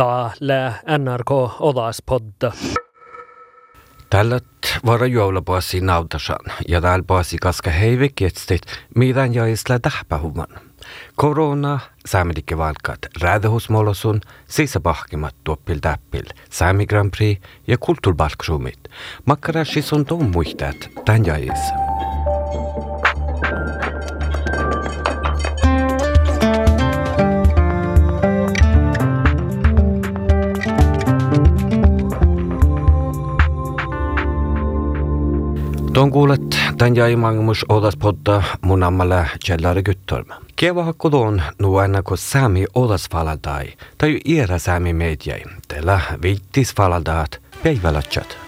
Täällä NRK Odaspodda. Tällöt vara joulupaasi nautasan ja täällä paasi kaska heiviketstit, miidän jäisellä tähpähuman. Korona, saamedikke valkat, räädehusmolosun, sisäpahkimat tuoppil täppil, saami Grand Prix ja kulttuurbalksumit. Makkarashi on tuon muistat, tämän jäisellä. Tuon kuulet tämän jäi mangus odas podda mun ammalla källare gyttörmä. Kieva hakku tuon nuena kun sami odas faladai, tai iera sami mediai, teillä viittis faladaat päivälätsät.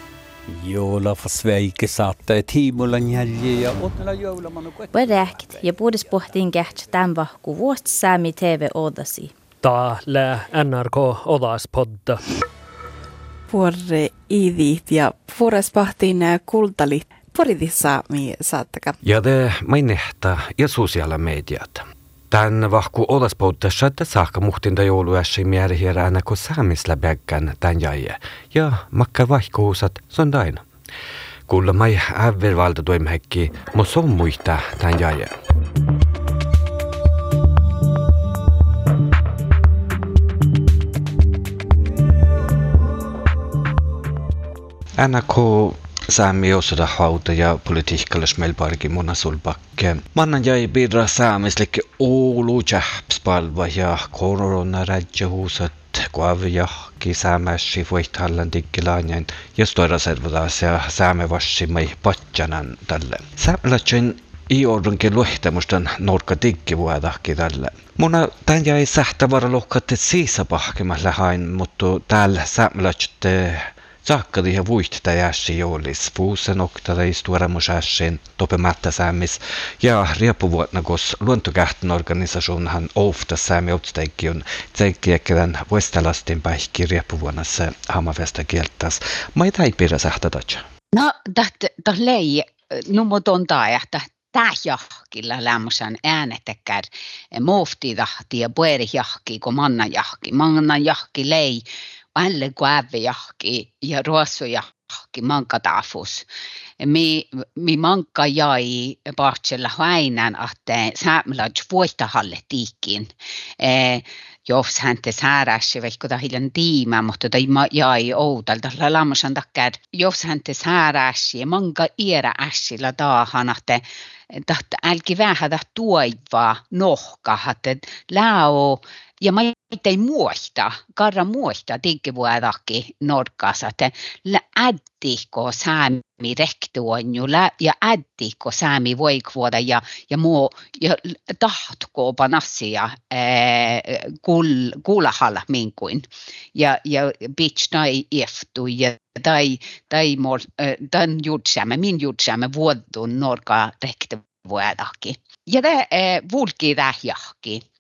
Joula för Sveike saattaa tiimulla njälje ja onnella joulamannu Väräkt ja puhdas pohtiin kähtsä tämän vahku vuost sami TV odasi. Täällä NRK Odaspodda. Puore idit ja puores pahtiin kultalit. Poritissa mi saattaka. Ja te mainehta ja sosiaala mediat. Tän vahku olas että saakka muhtinta jouluässä mieri hieränä kun saamisla bäggän tän jäi. Ja makka vaihkuusat son daina. Kuulla mai ävervalta toimhekki, mo son muista tän jäi. NRK Sami osada hauta ja politiikkalles melbargi mona sulbakke. Mannan jäi bidra saamislik Oulu jähpspalva ja korona rädjähuusat kuavjahki saamässi voithallan diggilaanjain ja stoira servodaas ja saame vassimai patjanan tälle. Saamelatsen i ordunkin luehtamustan norka diggivuodahki tälle. Muna tän jäi sähtävara lohkatte siisapahkimalla hain, mutta täällä saamelatsen Sakkadi ja vuihta jässi joulis fuusen oktada istuaramusassin topematta säämis ja riappuvuotna kos luontokähtön organisationhan ofta säämi otsteikion tseikkiäkälän vuestalastin päihki riappuvuonnassa hamavesta kieltäs. Mä ei tai pidä sähtätätsä. No, tähtä lei numoton taajahta tähjahkilla lämmösen äänetekär muufti tahti ja pueri jahki, kun manna jahki. Manna jahki lei alle kuävejahki ja ruossujahki mankatafus. Mi, mi manka jäi partsella häinän, että säämälät vuotahalle tiikin. E, jos häntä sääräsi, vaikka ta hiljan tiimä, mutta tai jäi outalta lammasan takia, jos häntä sääräsi, manka iärä äsillä taahan, että tahta älki vähän tuoivaa nohka, että läo ja mä ei muista, karra muista diggivuodakin norkassa, että äddikko saami rektuonju ja äddikko saami voikvuoda ja, ja muu ja tahtko panassia kul, kuulahalla minkuin. Ja, ja bitch tai iftu ja tai, tai, mol, tämän jutsäämme, min jutsäämme vuodun norka rektuvuodakin. Ja tämä vulki tähjahki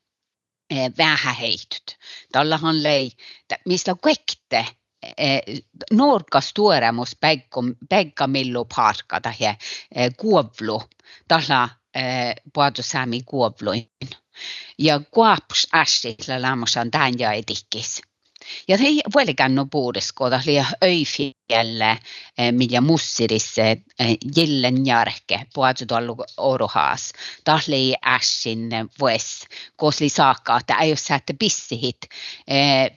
Eh, väheheityt. Täällähän lei, mistä kaikki eh, Norkas tuoremus päikka millu parka tai eh, kuovlu, tällä puhutu saami kuovluin. Ja kuops ässitlä lämmössä on tämän ja etikis. Ja se ei vieläkään no puhutis, kun oli öifi öifjälle, millä mussirissa jillen järke, puhutu tuolla orohaas. Tahli ässin vuos, kosli saakka, että ei ole säätä pissihit.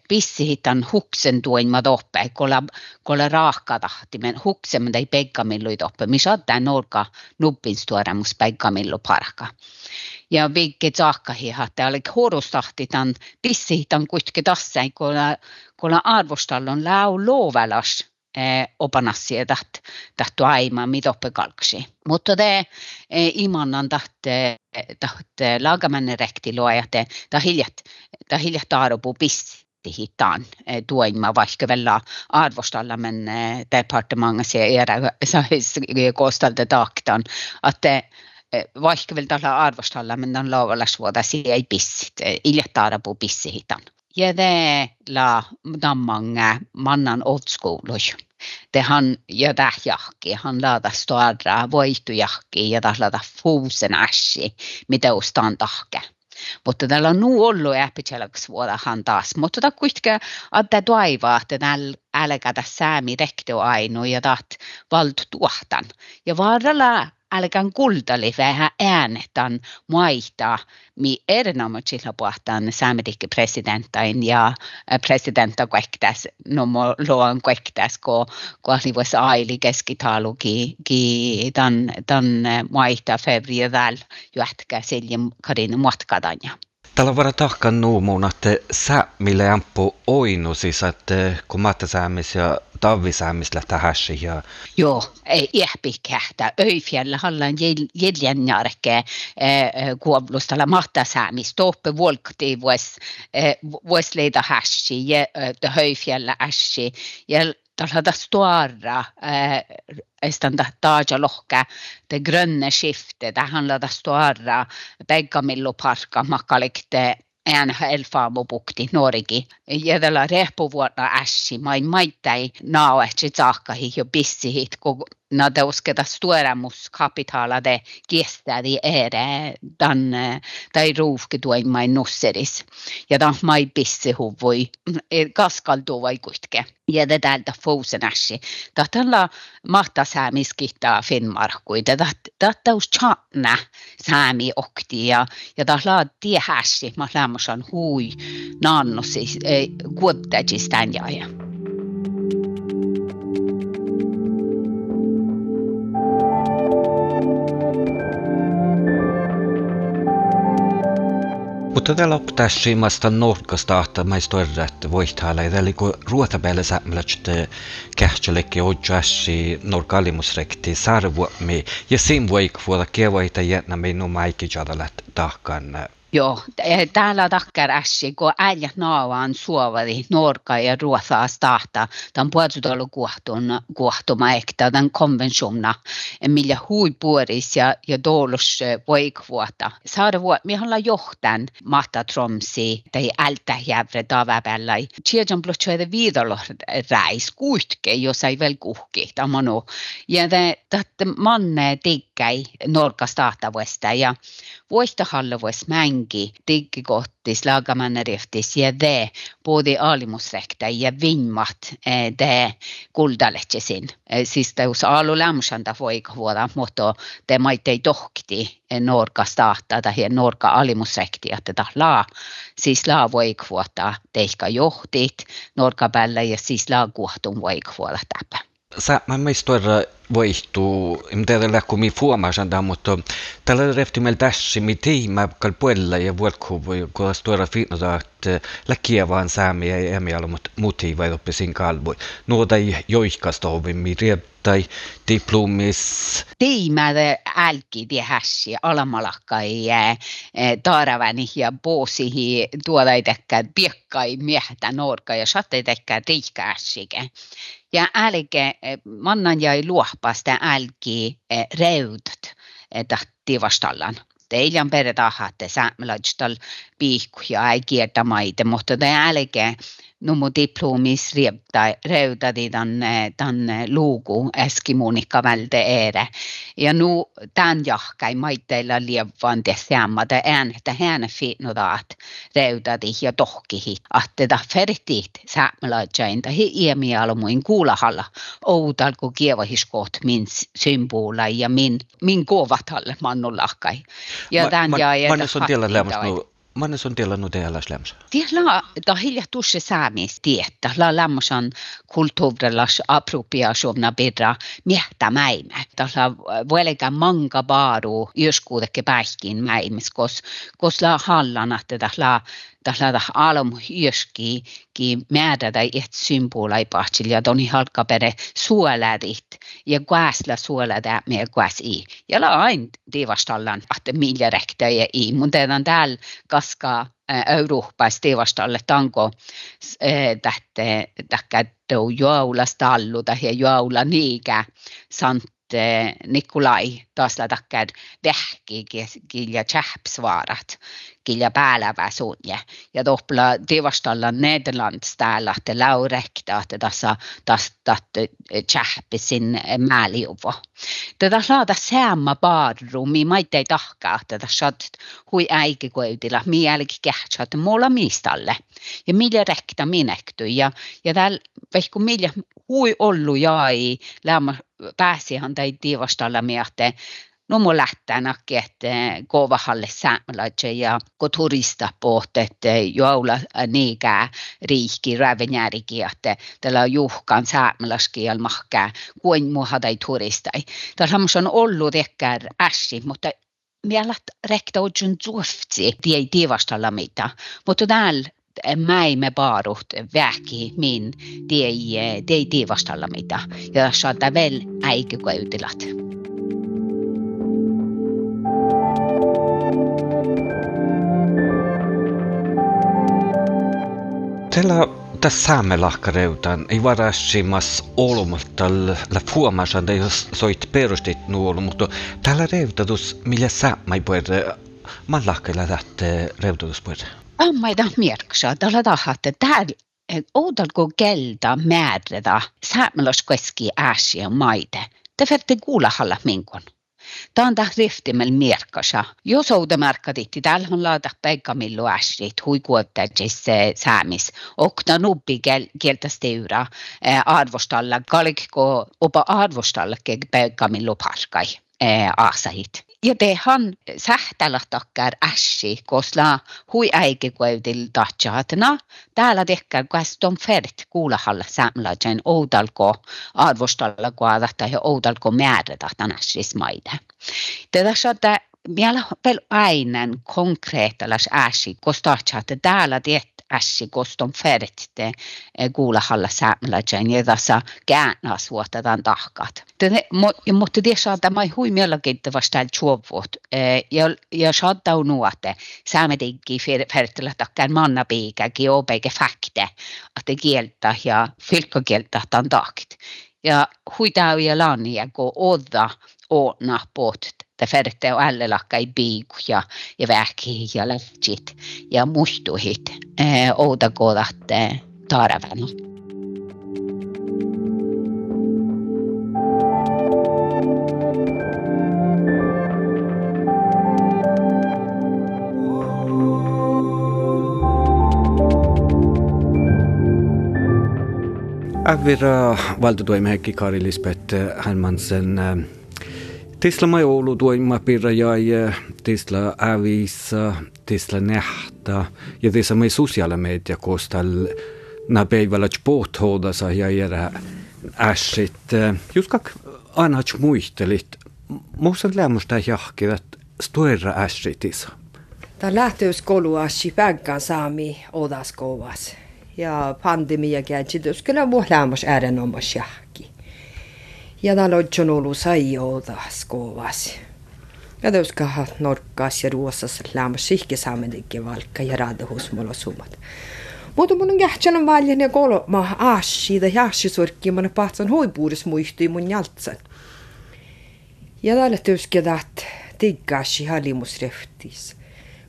Pissihit on huksen tuoima toppe, kolla, kolla raakka tahtimen, huksen ei peikkamillu toppe. Missä on tämä norka nuppinstuoremus peikkamillu parka ja vigge saakkahi, että oli horustahti tämän pissihitan kuitenkin tässä, kun kun arvostallon lau loovelas eh, opanassia taht tahtu aima mitoppe kalksi. Mutta te eh, imannan tahte tahte laagamänne rekti luoja te ta hiljat ta hiljat arvopu pissi hittaan tuoima vaikka vielä arvostalla men departementissa ja era kostalta taktan että vaikka vielä tällä arvostalla, men on laavalla suoda ei pissit, iljattaada puu pissihitan. Ja det la dammange mannan otskoului. Det han ja tähjahki, han laada stora voitujahki ja taas laada fuusen ässi, mitä ustaan tahke. Mutta täällä on nuu ollut äppitselaksi vuodahan taas. Mutta tämä kuitenkin että toivoa, että täällä älkätä säämi rekto ainu ja taht valtu tuohtan. Ja vaaralla älkään kultali vähän äänetan maita, mi erinomaisilla puhutaan saametikki presidentain ja presidenta kuektäs, no mo luon kuektäs, kun kun voisi aili keskitalu ki, tan, tan maita februari väl juhtka siljen kadin muotkadanja. Tällä vara tahkan nuumuun, että sä mille ampu oinu siis, että kun maatasäämis ja tavisäämis lähtää häsi ja... Joo, ei ihpi kähtä. Öifjällä hallan jäljän järkeä kuovlustalla maatasäämis. Toppe volkti vois, vois leida häsi ja höifjällä häsi. Ja tällä stora estanda taja lohka det gröna skiftet, det handlade stora Beggamilloparka makalikte NHL-faamupukti Norigi. Ja tällä rehpuvuonna ässi, main maittai naoetsi saakkahi jo bissihit, kun na usketa stueramus kapitala de gestadi ere dan tai ruufki tuoin mai nusseris. Ja dan mai bissi huvui kaskaldu vai kuitke. Ja det täältä fousen ässi. Tällä mahta säämiskittaa Finnmarkui. Tätä taus chatna säämi okti ja ja tällä tie hässi. Mä lämmössä hui naannosi kuottaisistaan ja. Mutta tällä optaisi maasta nurkasta ahta maista että voihtaalla. Ja tällä kun ruotapäällä säämälät kähtsälekki ojassi nurkalimusrekti sarvuomi. Ja siinä voi vuoda kevoita jätnä minun maikki jadalat tahkan Joo, täällä takkar ässi, kun äijät naavaan suovali Norka ja Ruotsaa tahta, tämän kuohtun, kuohtuma ekta, tämän konventiona, millä huipuoris ja, ja dolus voikvuota. Saada vuot, me ollaan johtan mahta tromsi, tai ältä jävre tavapällä. Tiedän blotsuida viidolo räis, kuitke, jos ei vielä kuhki, tämä Ja tämä manne tikkäi Norkasta tahtavuesta, ja vuostahalle vois mängi tikkikohtis laagamanneriftis ja de både alimusrekta ja vinmat eh, de kuldaletsesin. Eh, siis teus alu lämsanda voika vuoda, mutta te maitte tohkti eh, norka tahta tai norka alimusrekti, että ta laa, siis laa voik vuotta teikka johtit norka päällä ja siis laa kuhtun voik vuoda täpä. Sä, mä meistä vaihtuu, en tiedä kun mi fuomasan mutta tällä refti meillä tässä mi tiima kal puella ja vuokku voi kun stora fitnota että läkiä vaan säämi ei emialo mutta muti vai oppi sin kalvoi. Nuota joikasta ovin mi tai diplomis. Tiimade älki tie hässi alamalakkai taaraväni ja poosihi tuoda tekkä piekkai miehtä norka ja satte tekkä riikka hässike. Ja älke mannan jäi luohpasta älki reudat tahti vastallaan. Teillä perä tahatte säämälöitstal piikkuja ei kiertä maita, mutta te älke numu diplomis rieptä reutadi tan, tan luuku eskimunikka välde ere. Ja nu tämän jahkai maitteilla lievvan te sämmata äänestä hänen fitnudaat reutadi ja tohkihi. Ahteta fertit säämälöitsäin tai iemialmuin kuulahalla outal kun kievahiskoht min symbola ja min, min kuovathalle mannulahkai. Ja ja... Mä, mä, mä, mä, mä, Mannes on tilannut täällä lämsä? Tiellä ta hilja tusse saamis tietä. La lämmösan kulttuurillas appropriationa bidra miehtä mäimä. Tällä vuolega manga baaru joskuudekke päihkin mäimis, kos, kos la hallana tätä la tällä alom hyöski ki määrätä et symbolai pahtsil ja toni halkapere suolädit ja kuäsla suolädä me kuäs i. Ja la ain divastallan att milja räktä ja i, mun teidän täällä kaskaa Euroopassa tivastalle tanko tähte tähkäyttö juoulasta allu tai juoula niikä sant Nikolai taas takkar vähki kilja tjäpsvarat kilja päälevä. Ja toppla tivastalla Nederlands täällä, että laurekta, että tässä tästä tjäppisin määliuvo. Tätä saada säämä barru, mi maitte ei tahkaa, että tässä hui äikikoitilla, mi jälki kähtsä, että mulla mistalle. Ja millä rekta minekty. Ja, ja täällä, vaikka millä hui ollu jäi, lämmä pääsihan tai tivastalla miehteen, No nakki, että kovahalle saamelaitse ja kun turista pohti, että joula niinkää riikki rävenjärikin, että tällä on juhkaan saamelaiskiel mahkää, kuin muuha tai turistai. Tässä on ollut ehkä äsi, mutta mielät rekta ojun tuoftsi, ei tivastalla mitä. Mutta täällä mäimme baarut väki min, ei, ei tivastalla mitä. Ja saattaa väl Tyle te same lahkarõudan, ei varastimas olumatal läheb huomas, et soit perusteid nuolumatul, tälle rõõvdadus, mille sa ma ei põe, ma lahkele tahate rõõvdadus põe. ma ei taha märksa, talle tahate tähele oudalko kelda määrida saamelas kuski äsi ja maide. Te vette kuula alla minkon. Tämä on riftimel mierkasa. Jos ouda märkaditti, täällä on laada millu äsrit, hui kuottatis säämis. Okta nubbi kieltä steura arvostalla, kalikko opa arvostalla millu parkai aasahit. Ja tehan sähtälahtakkar ässi, koska hui äikikuevdil tahtjaatna. Täällä tehkää on fert kuulahalla saamelaisen oudalko arvostalla kuadahta ja oudalko määrätahtan ässis maide. Tätä saattaa vielä aina konkreettilas ässi, koska täällä tehty ässi koston färtte kuulahalla saamelaisen ja tässä käännäs vuotetaan tahkat. Mutta det saattaa mai hui mielenkiintoista tjuvut ja, ja saattaa nuote saametinkin färtillä takkaan mannapiikäkin opeikä fakte, että kieltä ja fylkkokieltä tämän tahkit. Ja huitaa ja lannia, kun odda åna bort Taferte och alla i ja ja lähtsit ja muistuhit eh, ouda oodakoodat Taareväel. Ävvira valtuutoimehekki Kari Lisbeth eh, Hänmansen eh, Tisla majoulu tuima pirra jäi, eh, tisla ävis, tisla näh, sieltä ja teisemme sosiaalimedia, koska nämä päivälläkin pohthoodansa ja jäädä ässit. Just kak aina muistelit, muussa lämmöstä jahkivat stoera ässitisa. Tämä lähtöskoulu ässi päkkän saami odaskovas ja pandemia käänsi kyllä muu lämmös äärenomas jahki. Ja tämä on ollut sai odaskovas ja tõuskaha norkas ja ruosas lämmas sihki saame tegi valka ja raada husmola summad. Mutta mun on kähtsän valjan ja kolma aasi ja jaasi surkki mun pahtsan hoipuudes muistui mun jaltsan. Ja täällä tõuskida, et tiggaasi halimusreftis.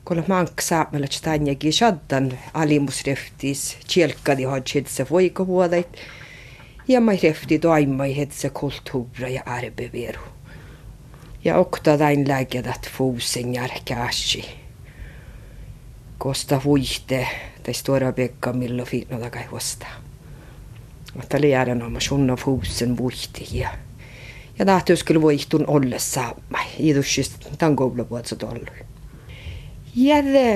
Kun mank saamalla stanjagi shaddan alimusreftis, tjelkadi hodžid se voiko vuodait. Ja ma refti toimma hetse kulttuura ja arbeveru. Ja okta dain lägedat fuusen järkääsi. Kosta vuihte, tai stora bekka millo fitno takai huosta. Mutta liäärän oma sunna fuusen vuihti ja ja tahtus kyllä voihtun ollessa. Iidussis tämän kouluvuotsa tollu. Ja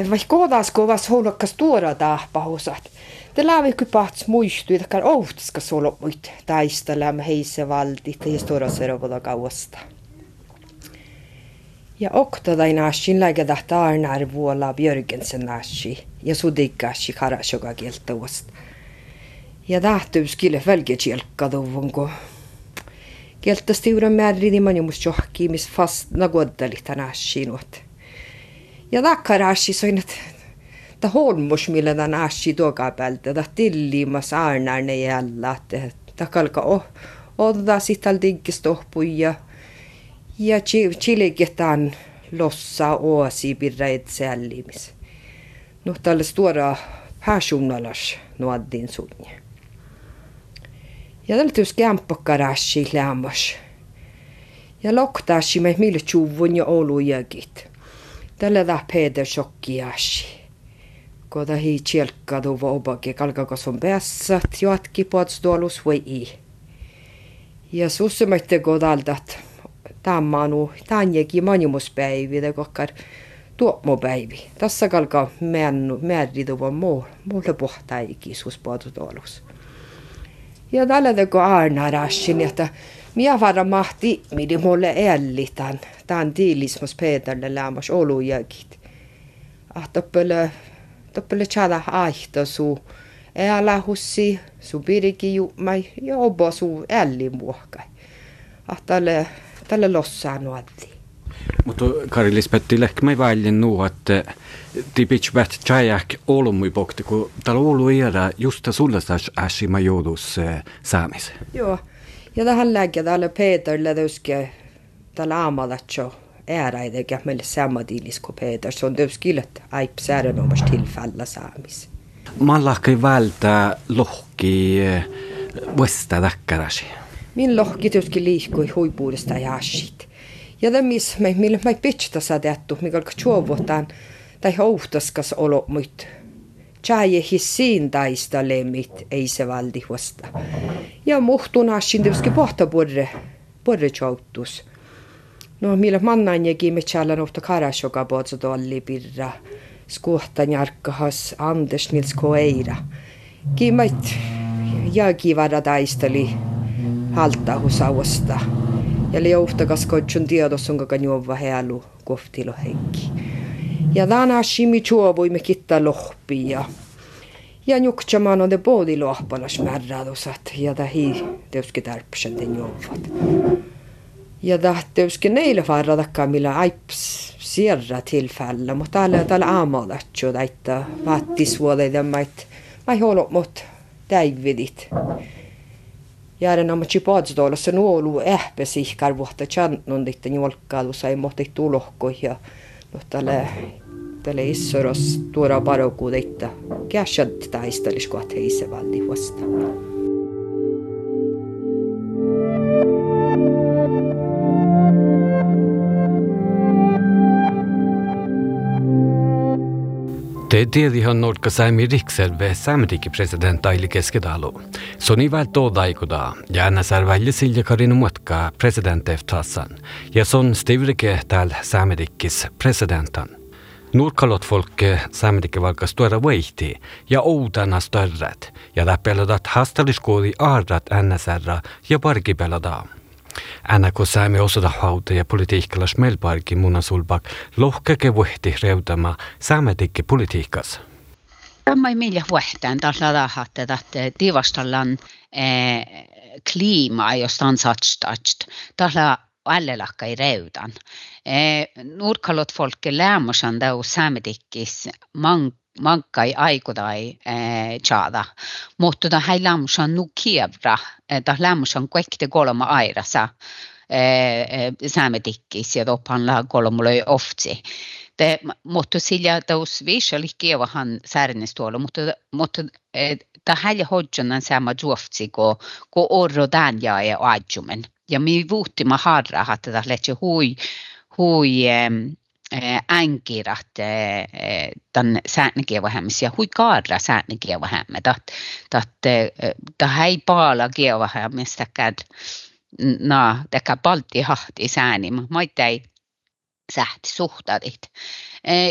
vaikka kodas kovas huolokkas tuoda tahpahusat. Det lävikku pats muistui, että kan outiska solo muit taistelemme heissä valtit ja storoserovoda kauasta. Ja okta dai nashin lägga dahta Arnar vuola Björgensen nashi ja sudiggashi karashoga kieltä uosta. Ja tahtuus kyllä fölge kielkka duvunko. Kieltä stora määrin imanjumus johki, mis fast nagoddalit nashinuot. Ja takkarashi soinat ta holmus millä ta nashi tuoka päältä ta tillimas aarnarne jällä ta kalka oh odda sitten diggistohpuja Ja chiliketaan lossa oasi pirra etsäällimis. No tällä stora pääsuunnalas nuoddin sunne. Ja tällä tyys kämppakarashi lämmas. Ja loktaasi me mille chuvun ja olujagit. Tällä dah Peter shokkiashi. Koda hi tjelkkadu vobake kalkakos on päässät jatki podstolus vai i. Ja sussumaitte godaldat tammanu tanjegi manimuspäivi kokkar tuomopäivi. Tässä kalka männu määriduva muu muulle pohtaiki suspodutolus. Ja tällä teko aina rassin, että minä vara mahti, midi mulle ällitan. Tämän tiilismus Peterle lämmas olujagit. Ah, toppele, tjada aihto su. Älä hussi, su piriki jummai, ja obo su älli muokkai. Ah, tällä lossaan nuotti. Mutta Kari Lisbetti, ehkä me välin nuu, että ti pitch bät tjajak olmui pokti, kun täällä Oulu iädä just sulle saas äsi ma joudus eh, saamis. Joo, ja tähän lääkkiä täällä Peter lätöske täällä aamalatso ääräidekä meille sammatiilis kuin Peter, se on tietysti kilet aip säädönomasta tilfällä saamis. Mä lakki välttää lohki eh, vuosta takkarasi. Min lohki töski liikkui huipuudesta ja asit. Ja mig, millä mä pitchtä sadettu, mikä chuovotaan, tai hohtaskas olo muit. Tjäje hissiin taista lemmit, ei se valdi vasta. Ja muhtun asin tietysti pohta porre, porre chautus. No, millä mannan jäki me tjällä nohta karasjoka potsa tolli pirra. Skuhtan jarkkahas Anders Nils Koeira. Kiimait jääki vara taisteli haltahusausta ja liuhtakas kotsun tiedos on kaka juova healu koftilo henki. Ja tänä shimi chuovui me kitta lohpi ja ja nyuktsamaan on de bodi lohpalas märradusat ja da hi teuski tarpsen den juovat. Ja da teuski neile farradakka millä aips sierra tillfälle, mutta täällä täällä aamalatsu daita vattisvuodeiden mait mai holot mot täividit Jaren on matsi paadstolla, se nuolu ähpä sihkar vuotta channon ditte njolkkaalu sai mohti tulohko ja no tälle tälle issoros tuora paroku ditte. Käsät taistelis kohta heisevaldi vastaan. Vasta. Te tiedihan nolka saimi rikselve samriki president Aili Keskedalu. Soni väl toodaikuda ja NSR välja silja karinu muotka president eftassan. Ja son stivrike täällä samrikkis presidentan. Nurkalot folke samrike valkas tuoda veihti ja outana störret. Ja läppeladat hastaliskoodi aarrat NSR ja parkipeladaa. Ääneku saimme osatahvauta ja politiikkalas melparki munasulbak lohkeke vuhti reutama saametikki politiikkas. Tämä ei millään vuohtaan taas ladaha, että tiivastallan eh, kliimaa, josta on satstatst. Taas allelakka ei reudan. Eh, nurkalot folk lämmosan tau saametikis mang mankai aikodai eh, chada. Mutta da hei lämmosan nu kievra, eh, da lämmosan kuekte kolma airasa eh, eh, säämetikkis ja toppanla kolmuloi oftsi. Mutta sillä taus viisali kievahan säärinnestuolla, mutta, mutta eh, ta hei hodjonan sama juoftsi ko, ko orro danja ja adjumen. Ja mi vuuttima harra, että ta letse hui, hui eh, änkirat tämän säännökielvähemmissä ja hui kaadra säännökielvähemme. Tämä ei paala kielvähemmistä käd na teka balti hahti sääni, mutta ei sähti suhtadit.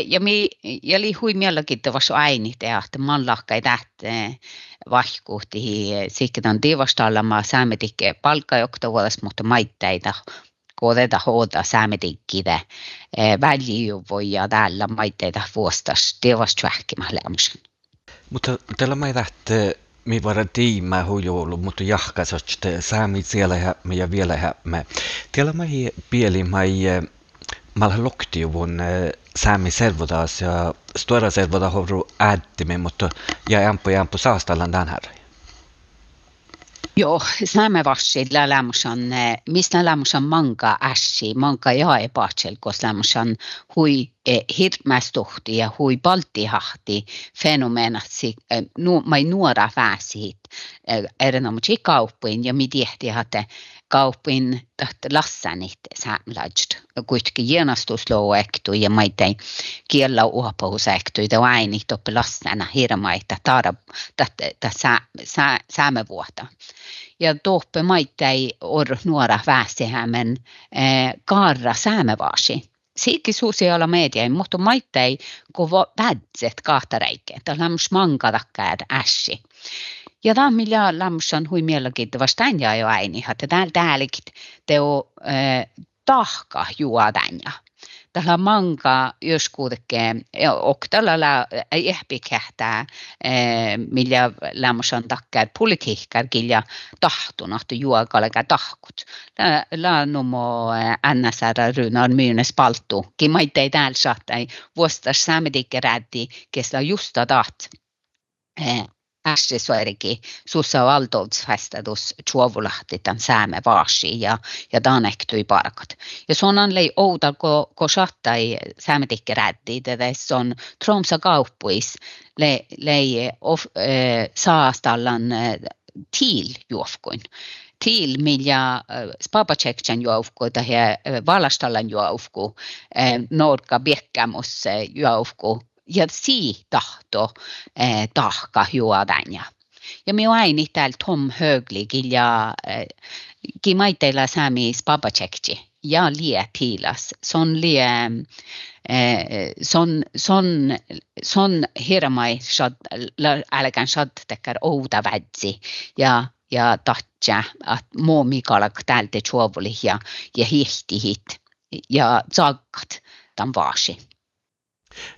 Ja mi ja li hui mielenkiintoista äini teahte mallahkai tähte vahkuhti sikkitan tivastallama säämetikke palkkajokta vuodesta, mutta maitteita kodeta hoida säämetikkide väljijuvoja täällä maitteita vuostas tivast vähkimä lämsen. Mutta tällä mä lähtee mi vara tiimä hujoulu, mutta jahkasotte saami siellä hämme ja vielä hämme. Tällä mä pieli mai mal loktiuvun saami servodas ja stora servoda hovru äädtimme, mutta ja jampo jampo saastallan tämän herran. Joo, saamevashilla lämmusan, mistä lämmusan manka ässi, manka jae paatsel, kos lämmusan hui eh, hirmästuhti ja hui baltihahti fenomenat, eh, nu, mai nuora väsit, eh, erinomaisesti kauppuin ja mi tiehti, että kaupin taht lassanit saamelaist. Kuitenkin jienastuslouektu ja maitei kiellä uhapuhusektu, ja aini toppi lassana hirmaita taada saamevuota. Ja toppe maitei or nuora väsihämen eh, kaarra saamevaasi. Siikin sosiaala media, mutta maitei kun vädset kahta räikkeä. Tämä on mankatakkaad ässi. Ja tämä millä lämmössä hui mielenkiintoista tänjaa jo äini, että täällä täälläkin teo äh, tahka juodanja. Tällä manka jos kuitenkin, och tällä ehpikähtää, millä lämmössä takkää politiikkakin ja tahtunut juokalega tahkut. La numo NSR Runar Myynes paltu, kimaitei täällä saattai vuostas saamedikke kesla justa taht äskesuerikin sussa valtoutsfestadus chuovulahtitan sääme vaasi ja, ja tanektui parkat. Ja sonan lei outa ko, ko sattai säämetikke rätti, tätä on Tromsa kauppuis le, lei of, äh, saastallan äh, til juofkuin. Til, millä Spapaceksen juofku tai Valastallan juofku, äh, Norka Biekkämus juofku, ja siitä då eh, tahkahjua tänne. Ja minä aini täällä Tom Höglikin ja eh, kimaitteilla saamis papatsekti ja lie tiilas. Se on lie, eh, se on, se on, se on hirmai, älkään shadtekar outa vädsi ja ja tahtsa, että muu mikalak täältä juovuli ja, ja hihti hit ja saakkat tämän vaasi.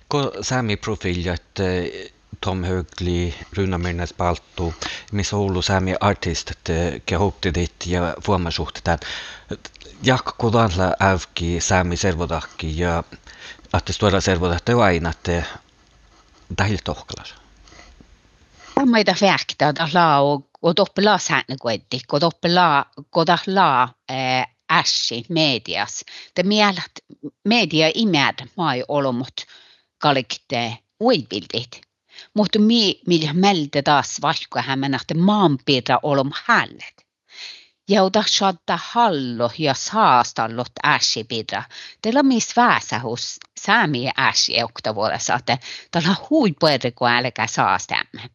Ko Sami profiiljat eh, Tom Högli, Runa Mirnes Baltu, missä Oulu Sami artistit eh, kehopti dit ja vuomasuhtetaan. Jak kodalla ävki Sami servodakki ja että tuoda servodahti aina, että tähillä tohkalas. Maita fäkta da la och och doppla sänne goetti, och doppla goda la eh, ässi medias. Det mielät media imed mai olomut kalikte uibildit. Mutta mi, millä melte taas vaikka hämänähte maanpiirra olom hället. Jauda shadda hallo ja saastallot äsipidra. Teillä on mis väsähus säämi äsi eukta vuodessa, että tällä huipuerre kun älkää saastamme.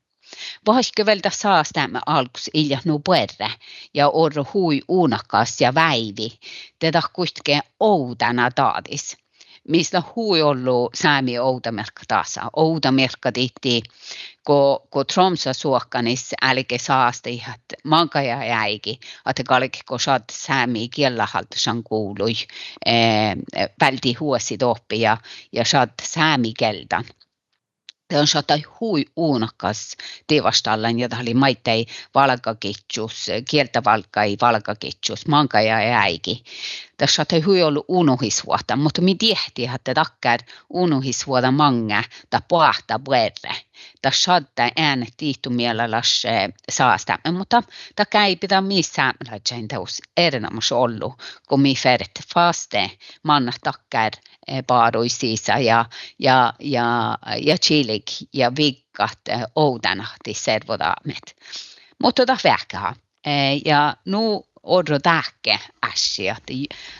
Vaikka vältä saastamme alkus ilja nu puerre ja orro hui unakas ja väivi. Tätä kuitenkin outana taadis mistä hui ollut säämi outamerkka taas. Outamerkka titti, kun, kun Tromsa suokkanis älke saasti, että mankaja jäikin, että kalki kun saat säämi kielahaltasan kuului, eh, välti huosi toppi ja, ja saat säämi keltan. Saattaa hui uunakas tivastallan, jota oli maitei valkakitsus, kieltävalkai valkakitsus, manka ja. Tässä on hui ollut unuhisvuota, mutta mi tiehti, että takkar unuhisvuota manga ta pohta puerre. Äänet tiihtu mielelläs saasta, mutta takka ei pitää missään laitsain teus erinomaisesti ollut, kun mi färt faste manna takkar paaruisissa ja, ja, ja, ja chilik ja viggat oudanahti servodaamet. Mutta tota vähkää. Ja nu odro tähke äsiä.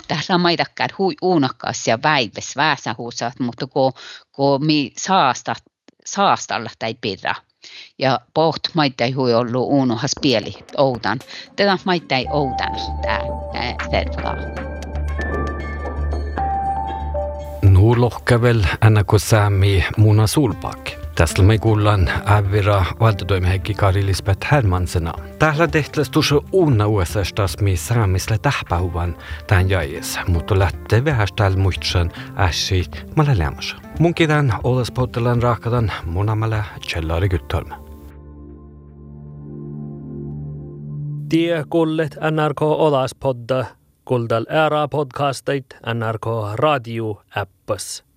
Tässä on maitakkaan hui uunakkaas ja väives väsähuusat, mutta kun, kun mi saastat, saastalla tai pidä. Ja poht maita ei hui ollut uunuhas pieli oudan. Tätä tämä servodaa. Nuulohkävel äänäkö säämi Muna Sulpak. Tästä Tähtlastelma kuullaan Ävira valtatoimihenki Kari Lisbeth Hermansena. Tähla tehtlastus uunna USA-stas, mis saamisle tähpäuvan tän jäis, mutta lähtee vähästääl muistsan ässit malle lämmas. Mun kiitän olas potelan raakadan munamale Kjellari Gyttholm. Tie kullet NRK Olas podda, kuldal ära podcastit NRK Radio-appas.